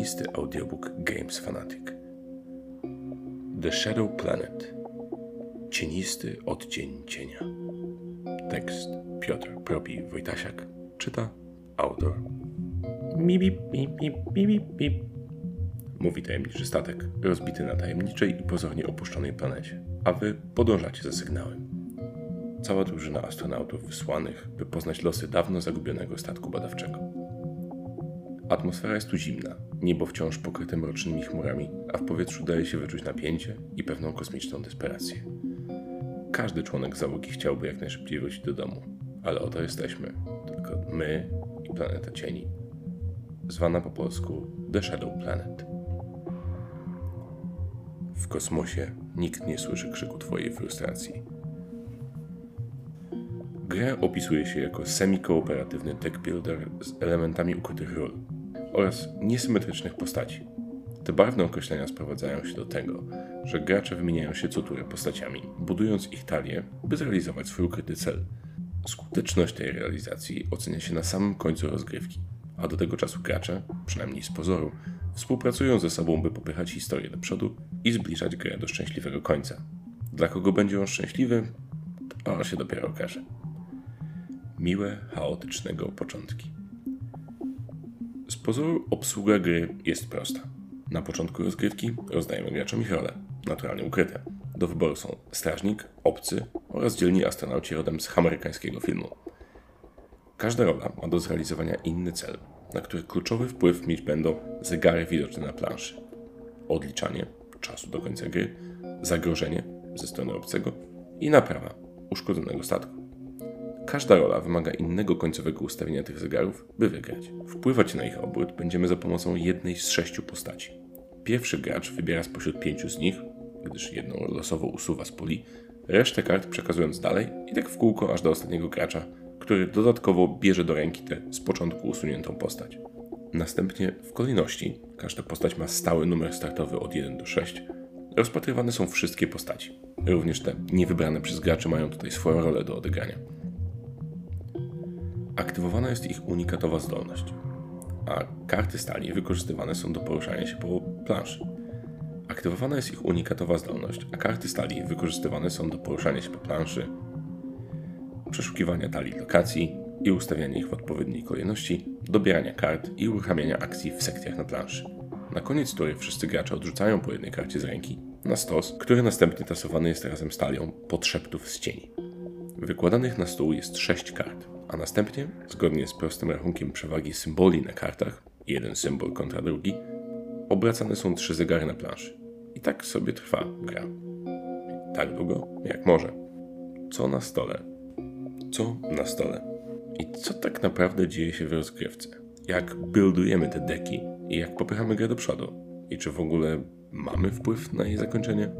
cienisty audiobook Games Fanatic. The Shadow Planet. Cienisty odcień cienia. Tekst Piotr Propi Wojtasiak. Czyta autor. Mi, mi, mi, mi, mi, mi, mi. Mówi tajemniczy statek, rozbity na tajemniczej i pozornie opuszczonej planecie, a wy podążacie za sygnałem. Cała drużyna astronautów wysłanych, by poznać losy dawno zagubionego statku badawczego. Atmosfera jest tu zimna, niebo wciąż pokryte mrocznymi chmurami, a w powietrzu daje się wyczuć napięcie i pewną kosmiczną desperację. Każdy członek załogi chciałby jak najszybciej wrócić do domu, ale oto jesteśmy, tylko my i planeta cieni. Zwana po polsku The Shadow Planet. W kosmosie nikt nie słyszy krzyku Twojej frustracji. Grę opisuje się jako semi-kooperatywny tech builder z elementami ukrytych ról oraz niesymetrycznych postaci. Te barwne określenia sprowadzają się do tego, że gracze wymieniają się co turę postaciami, budując ich talię, by zrealizować swój ukryty cel. Skuteczność tej realizacji ocenia się na samym końcu rozgrywki, a do tego czasu gracze, przynajmniej z pozoru, współpracują ze sobą, by popychać historię do przodu i zbliżać grę do szczęśliwego końca. Dla kogo będzie on szczęśliwy, to się dopiero okaże. Miłe, chaotycznego początki. Z pozoru obsługa gry jest prosta. Na początku rozgrywki rozdajemy graczom ich role, naturalnie ukryte. Do wyboru są strażnik, obcy oraz dzielni astronauci rodem z amerykańskiego filmu. Każda rola ma do zrealizowania inny cel, na który kluczowy wpływ mieć będą zegary widoczne na planszy. Odliczanie czasu do końca gry, zagrożenie ze strony obcego i naprawa uszkodzonego statku. Każda rola wymaga innego końcowego ustawienia tych zegarów, by wygrać. Wpływać na ich obrót będziemy za pomocą jednej z sześciu postaci. Pierwszy gracz wybiera spośród pięciu z nich, gdyż jedną losowo usuwa z puli, resztę kart przekazując dalej i tak w kółko aż do ostatniego gracza, który dodatkowo bierze do ręki tę z początku usuniętą postać. Następnie w kolejności każda postać ma stały numer startowy od 1 do 6. Rozpatrywane są wszystkie postaci. Również te niewybrane przez graczy mają tutaj swoją rolę do odegrania. Aktywowana jest ich unikatowa zdolność, a karty stali wykorzystywane są do poruszania się po planszy. Aktywowana jest ich unikatowa zdolność, a karty stali wykorzystywane są do poruszania się po planszy, przeszukiwania talii lokacji i ustawiania ich w odpowiedniej kolejności, dobierania kart i uruchamiania akcji w sekcjach na planszy. Na koniec tury wszyscy gracze odrzucają po jednej karcie z ręki na stos, który następnie tasowany jest razem z talią podszeptów z cieni. Wykładanych na stół jest 6 kart, a następnie, zgodnie z prostym rachunkiem przewagi symboli na kartach, jeden symbol kontra drugi, obracane są trzy zegary na planszy. I tak sobie trwa gra. Tak długo, jak może. Co na stole? Co na stole? I co tak naprawdę dzieje się w rozgrywce? Jak buildujemy te deki i jak popychamy grę do przodu? I czy w ogóle mamy wpływ na jej zakończenie?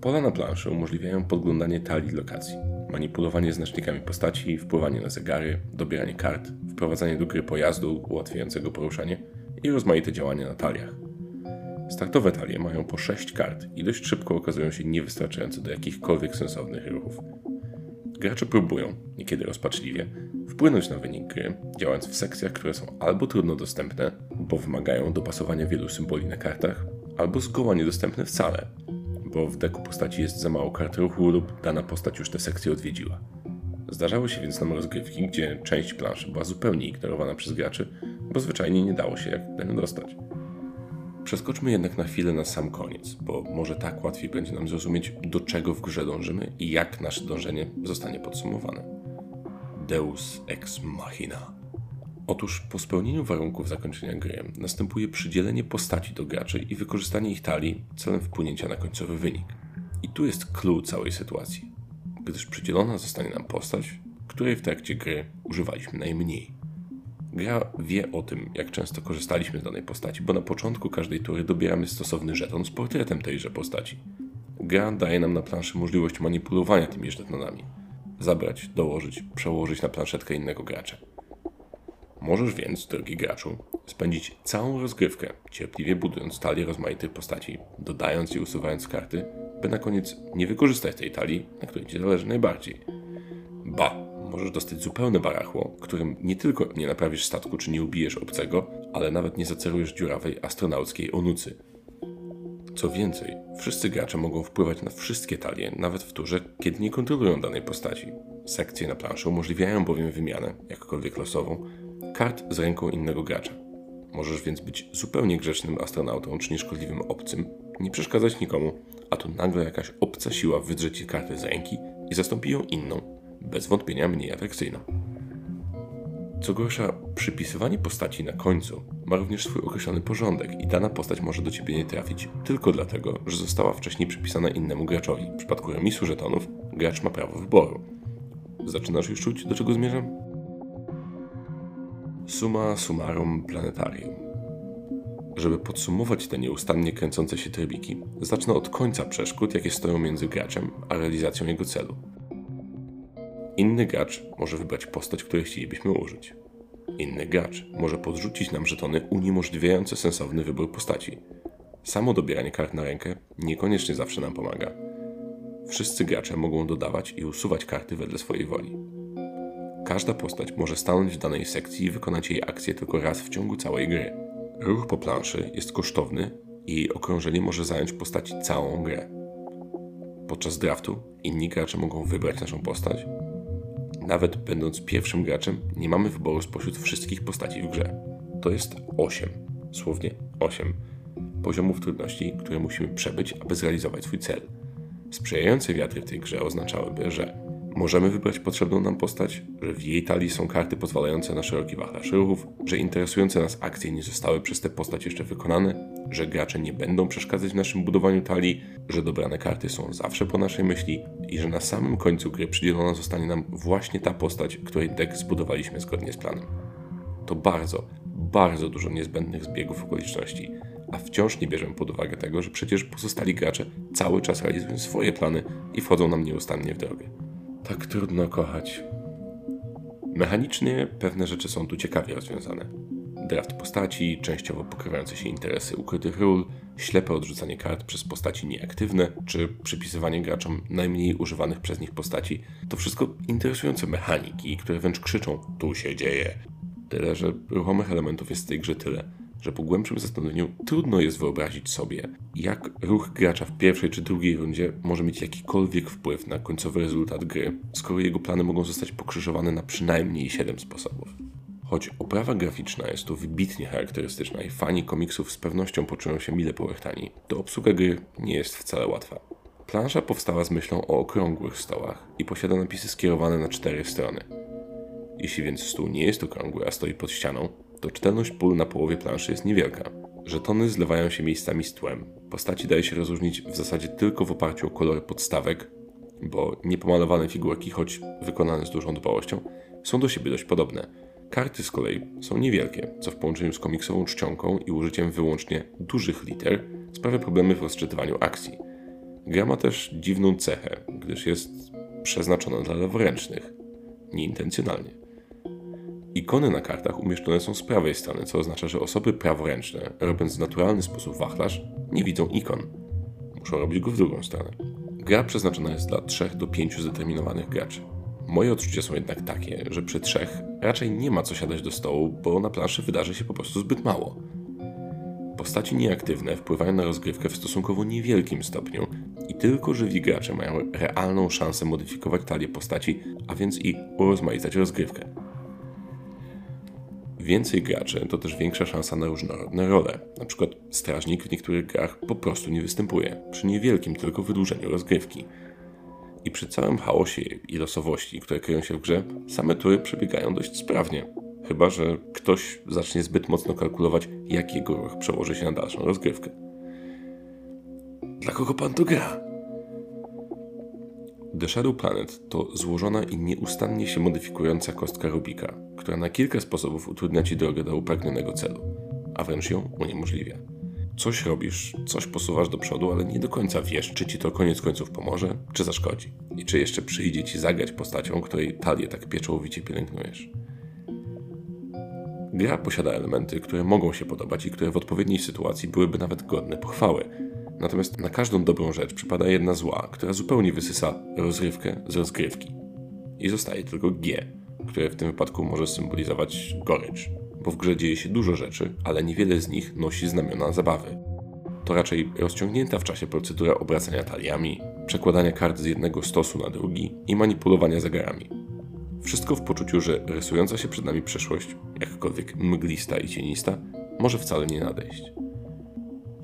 Pola na planszy umożliwiają podglądanie talii lokacji, manipulowanie znacznikami postaci, wpływanie na zegary, dobieranie kart, wprowadzanie do gry pojazdu ułatwiającego poruszanie i rozmaite działania na taliach. Startowe talie mają po 6 kart i dość szybko okazują się niewystarczające do jakichkolwiek sensownych ruchów. Gracze próbują, niekiedy rozpaczliwie, wpłynąć na wynik gry, działając w sekcjach, które są albo trudno dostępne, bo wymagają dopasowania wielu symboli na kartach, albo zgoła niedostępne wcale, bo w deku postaci jest za mało kart ruchu lub dana postać już tę sekcję odwiedziła. Zdarzały się więc nam rozgrywki, gdzie część planszy była zupełnie ignorowana przez graczy, bo zwyczajnie nie dało się jak niej dostać. Przeskoczmy jednak na chwilę na sam koniec, bo może tak łatwiej będzie nam zrozumieć, do czego w grze dążymy i jak nasze dążenie zostanie podsumowane. Deus ex machina. Otóż po spełnieniu warunków zakończenia gry następuje przydzielenie postaci do graczy i wykorzystanie ich talii celem wpłynięcia na końcowy wynik. I tu jest clue całej sytuacji, gdyż przydzielona zostanie nam postać, której w trakcie gry używaliśmy najmniej. Gra wie o tym, jak często korzystaliśmy z danej postaci, bo na początku każdej tury dobieramy stosowny żeton z portretem tejże postaci. Gra daje nam na planszy możliwość manipulowania tymi żetonami. Zabrać, dołożyć, przełożyć na planszetkę innego gracza. Możesz więc, drogi graczu, spędzić całą rozgrywkę, cierpliwie budując talię rozmaitych postaci, dodając i usuwając karty, by na koniec nie wykorzystać tej talii, na której ci zależy najbardziej. Ba, możesz dostać zupełne barachło, którym nie tylko nie naprawisz statku czy nie ubijesz obcego, ale nawet nie zacerujesz dziurawej astronauckiej onucy. Co więcej, wszyscy gracze mogą wpływać na wszystkie talie, nawet w turze, kiedy nie kontrolują danej postaci. Sekcje na planszy umożliwiają bowiem wymianę, jakkolwiek losową, kart z ręką innego gracza. Możesz więc być zupełnie grzecznym astronautą czy nieszkodliwym obcym, nie przeszkadzać nikomu, a tu nagle jakaś obca siła wydrze ci kartę z ręki i zastąpi ją inną, bez wątpienia mniej atrakcyjną. Co gorsza, przypisywanie postaci na końcu ma również swój określony porządek i dana postać może do ciebie nie trafić tylko dlatego, że została wcześniej przypisana innemu graczowi. W przypadku remisu żetonów gracz ma prawo wyboru. Zaczynasz już czuć, do czego zmierzam? Suma summarum planetarium. Żeby podsumować te nieustannie kręcące się trybiki, zacznę od końca przeszkód, jakie stoją między graczem a realizacją jego celu. Inny gracz może wybrać postać, której chcielibyśmy użyć. Inny gracz może podrzucić nam żetony uniemożliwiające sensowny wybór postaci. Samo dobieranie kart na rękę niekoniecznie zawsze nam pomaga. Wszyscy gracze mogą dodawać i usuwać karty wedle swojej woli. Każda postać może stanąć w danej sekcji i wykonać jej akcję tylko raz w ciągu całej gry. Ruch po planszy jest kosztowny i okrążenie może zająć postaci całą grę. Podczas draftu inni gracze mogą wybrać naszą postać, nawet będąc pierwszym graczem, nie mamy wyboru spośród wszystkich postaci w grze. To jest 8, słownie 8 poziomów trudności, które musimy przebyć, aby zrealizować swój cel. Sprzyjające wiatry w tej grze oznaczałyby, że możemy wybrać potrzebną nam postać, że w jej talii są karty pozwalające na szeroki wachlarz ruchów, że interesujące nas akcje nie zostały przez tę postać jeszcze wykonane, że gracze nie będą przeszkadzać w naszym budowaniu talii, że dobrane karty są zawsze po naszej myśli i że na samym końcu gry przydzielona zostanie nam właśnie ta postać, której deck zbudowaliśmy zgodnie z planem. To bardzo, bardzo dużo niezbędnych zbiegów okoliczności, a wciąż nie bierzemy pod uwagę tego, że przecież pozostali gracze cały czas realizują swoje plany i wchodzą nam nieustannie w drogę. Tak trudno kochać. Mechanicznie pewne rzeczy są tu ciekawie rozwiązane. Draft postaci, częściowo pokrywające się interesy ukrytych ról, ślepe odrzucanie kart przez postaci nieaktywne, czy przypisywanie graczom najmniej używanych przez nich postaci. To wszystko interesujące mechaniki, które wręcz krzyczą tu się dzieje. Tyle, że ruchomych elementów jest w tej grze tyle, że po głębszym zastanowieniu trudno jest wyobrazić sobie, jak ruch gracza w pierwszej czy drugiej rundzie może mieć jakikolwiek wpływ na końcowy rezultat gry, skoro jego plany mogą zostać pokrzyżowane na przynajmniej 7 sposobów. Choć oprawa graficzna jest tu wybitnie charakterystyczna i fani komiksów z pewnością poczują się mile połechtani, to obsługa gry nie jest wcale łatwa. Plansza powstała z myślą o okrągłych stołach i posiada napisy skierowane na cztery strony. Jeśli więc stół nie jest okrągły, a stoi pod ścianą, to czytelność pól na połowie planszy jest niewielka. Żetony zlewają się miejscami z tłem. Postaci daje się rozróżnić w zasadzie tylko w oparciu o kolory podstawek, bo niepomalowane figurki, choć wykonane z dużą dbałością, są do siebie dość podobne. Karty z kolei są niewielkie, co w połączeniu z komiksową czcionką i użyciem wyłącznie dużych liter sprawia problemy w rozczytywaniu akcji. Gra ma też dziwną cechę, gdyż jest przeznaczona dla leworęcznych, nieintencjonalnie. Ikony na kartach umieszczone są z prawej strony, co oznacza, że osoby praworęczne, robiąc w naturalny sposób wachlarz, nie widzą ikon. Muszą robić go w drugą stronę. Gra przeznaczona jest dla 3 do 5 zdeterminowanych graczy. Moje odczucia są jednak takie, że przy trzech raczej nie ma co siadać do stołu, bo na planszy wydarzy się po prostu zbyt mało. Postaci nieaktywne wpływają na rozgrywkę w stosunkowo niewielkim stopniu i tylko żywi gracze mają realną szansę modyfikować talię postaci, a więc i urozmaicać rozgrywkę. Więcej graczy to też większa szansa na różnorodne role. Na przykład strażnik w niektórych grach po prostu nie występuje, przy niewielkim tylko wydłużeniu rozgrywki. I przy całym chaosie i losowości, które kryją się w grze, same tury przebiegają dość sprawnie. Chyba, że ktoś zacznie zbyt mocno kalkulować, jak jego ruch przełoży się na dalszą rozgrywkę. Dla kogo pan to gra? The Shadow Planet to złożona i nieustannie się modyfikująca kostka Rubika, która na kilka sposobów utrudnia Ci drogę do upragnionego celu, a wręcz ją uniemożliwia. Coś robisz, coś posuwasz do przodu, ale nie do końca wiesz, czy Ci to koniec końców pomoże, czy zaszkodzi. I czy jeszcze przyjdzie Ci zagrać postacią, której talię tak pieczołowicie pielęgnujesz. Gra posiada elementy, które mogą się podobać i które w odpowiedniej sytuacji byłyby nawet godne pochwały, Natomiast na każdą dobrą rzecz przypada jedna zła, która zupełnie wysysa rozrywkę z rozgrywki. I zostaje tylko G, które w tym wypadku może symbolizować gorycz, bo w grze dzieje się dużo rzeczy, ale niewiele z nich nosi znamiona zabawy. To raczej rozciągnięta w czasie procedura obracania taliami, przekładania kart z jednego stosu na drugi i manipulowania zegarami. Wszystko w poczuciu, że rysująca się przed nami przeszłość, jakkolwiek mglista i cienista, może wcale nie nadejść.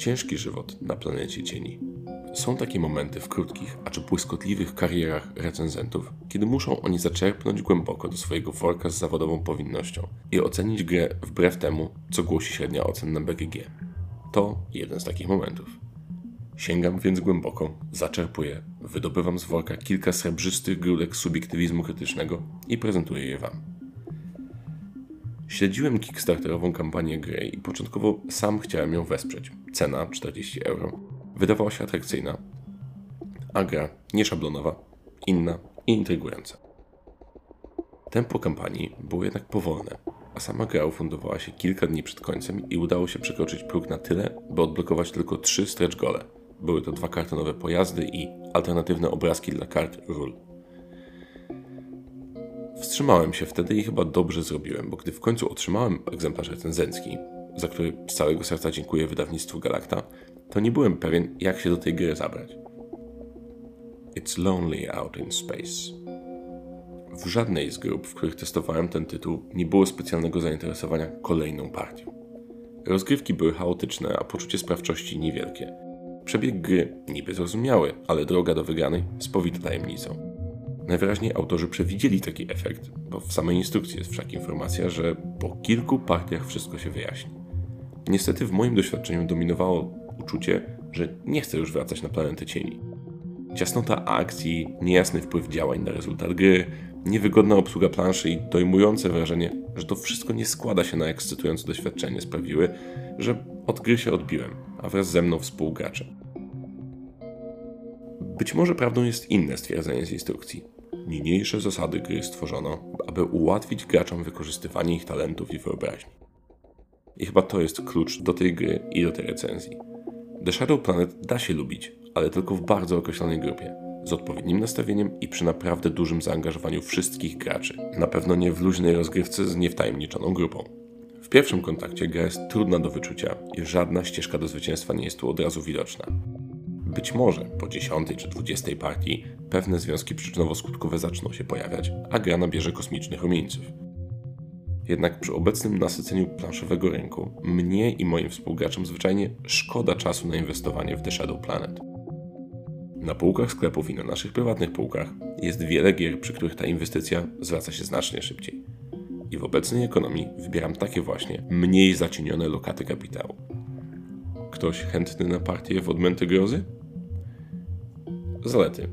Ciężki żywot na planecie cieni. Są takie momenty w krótkich, acz błyskotliwych karierach recenzentów, kiedy muszą oni zaczerpnąć głęboko do swojego worka z zawodową powinnością i ocenić grę wbrew temu, co głosi średnia ocen na BGG. To jeden z takich momentów. Sięgam więc głęboko, zaczerpuję, wydobywam z worka kilka srebrzystych grudek subiektywizmu krytycznego i prezentuję je Wam. Śledziłem kickstarterową kampanię gry i początkowo sam chciałem ją wesprzeć. Cena 40 euro. Wydawała się atrakcyjna, a gra nieszablonowa, inna i intrygująca. Tempo kampanii było jednak powolne, a sama gra ufundowała się kilka dni przed końcem i udało się przekroczyć próg na tyle, by odblokować tylko trzy stretch gole. Były to dwa kartonowe pojazdy i alternatywne obrazki dla kart ról. Wstrzymałem się wtedy i chyba dobrze zrobiłem, bo gdy w końcu otrzymałem egzemplarz recenzencki, za który z całego serca dziękuję wydawnictwu Galacta, to nie byłem pewien, jak się do tej gry zabrać. It's lonely out in space. W żadnej z grup, w których testowałem ten tytuł, nie było specjalnego zainteresowania kolejną partią. Rozgrywki były chaotyczne, a poczucie sprawczości niewielkie. Przebieg gry niby zrozumiały, ale droga do wygranej spowita tajemnicą. Najwyraźniej autorzy przewidzieli taki efekt, bo w samej instrukcji jest wszak informacja, że po kilku partiach wszystko się wyjaśni. Niestety w moim doświadczeniu dominowało uczucie, że nie chcę już wracać na planetę cieni. Ciasnota akcji, niejasny wpływ działań na rezultat gry, niewygodna obsługa planszy i dojmujące wrażenie, że to wszystko nie składa się na ekscytujące doświadczenie sprawiły, że od gry się odbiłem, a wraz ze mną współgracze. Być może prawdą jest inne stwierdzenie z instrukcji. Niniejsze zasady gry stworzono, aby ułatwić graczom wykorzystywanie ich talentów i wyobraźni. I chyba to jest klucz do tej gry i do tej recenzji. The Shadow Planet da się lubić, ale tylko w bardzo określonej grupie, z odpowiednim nastawieniem i przy naprawdę dużym zaangażowaniu wszystkich graczy. Na pewno nie w luźnej rozgrywce z niewtajemniczoną grupą. W pierwszym kontakcie gra jest trudna do wyczucia i żadna ścieżka do zwycięstwa nie jest tu od razu widoczna. Być może po 10 czy 20 partii pewne związki przyczynowo-skutkowe zaczną się pojawiać, a gra nabierze kosmicznych rumieńców. Jednak przy obecnym nasyceniu planszowego rynku, mnie i moim współgraczom zwyczajnie szkoda czasu na inwestowanie w The Shadow Planet. Na półkach sklepów i na naszych prywatnych półkach jest wiele gier, przy których ta inwestycja zwraca się znacznie szybciej. I w obecnej ekonomii wybieram takie właśnie mniej zacienione lokaty kapitału. Ktoś chętny na partię w odmęty grozy? Zalety.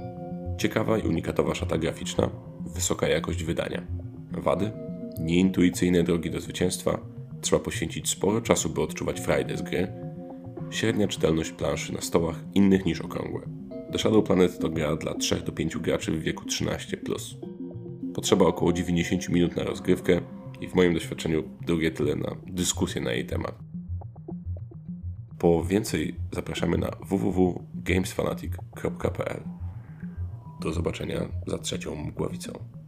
Ciekawa i unikatowa szata graficzna, wysoka jakość wydania. Wady? Nieintuicyjne drogi do zwycięstwa, trzeba poświęcić sporo czasu, by odczuwać frajdę z gry. Średnia czytelność planszy na stołach innych niż okrągłe. The Shadow Planet to gra dla 3 do 5 graczy w wieku 13+. Potrzeba około 90 minut na rozgrywkę i w moim doświadczeniu drugie tyle na dyskusję na jej temat. Po więcej zapraszamy na www.gamesfanatic.pl. Do zobaczenia za trzecią mgławicą.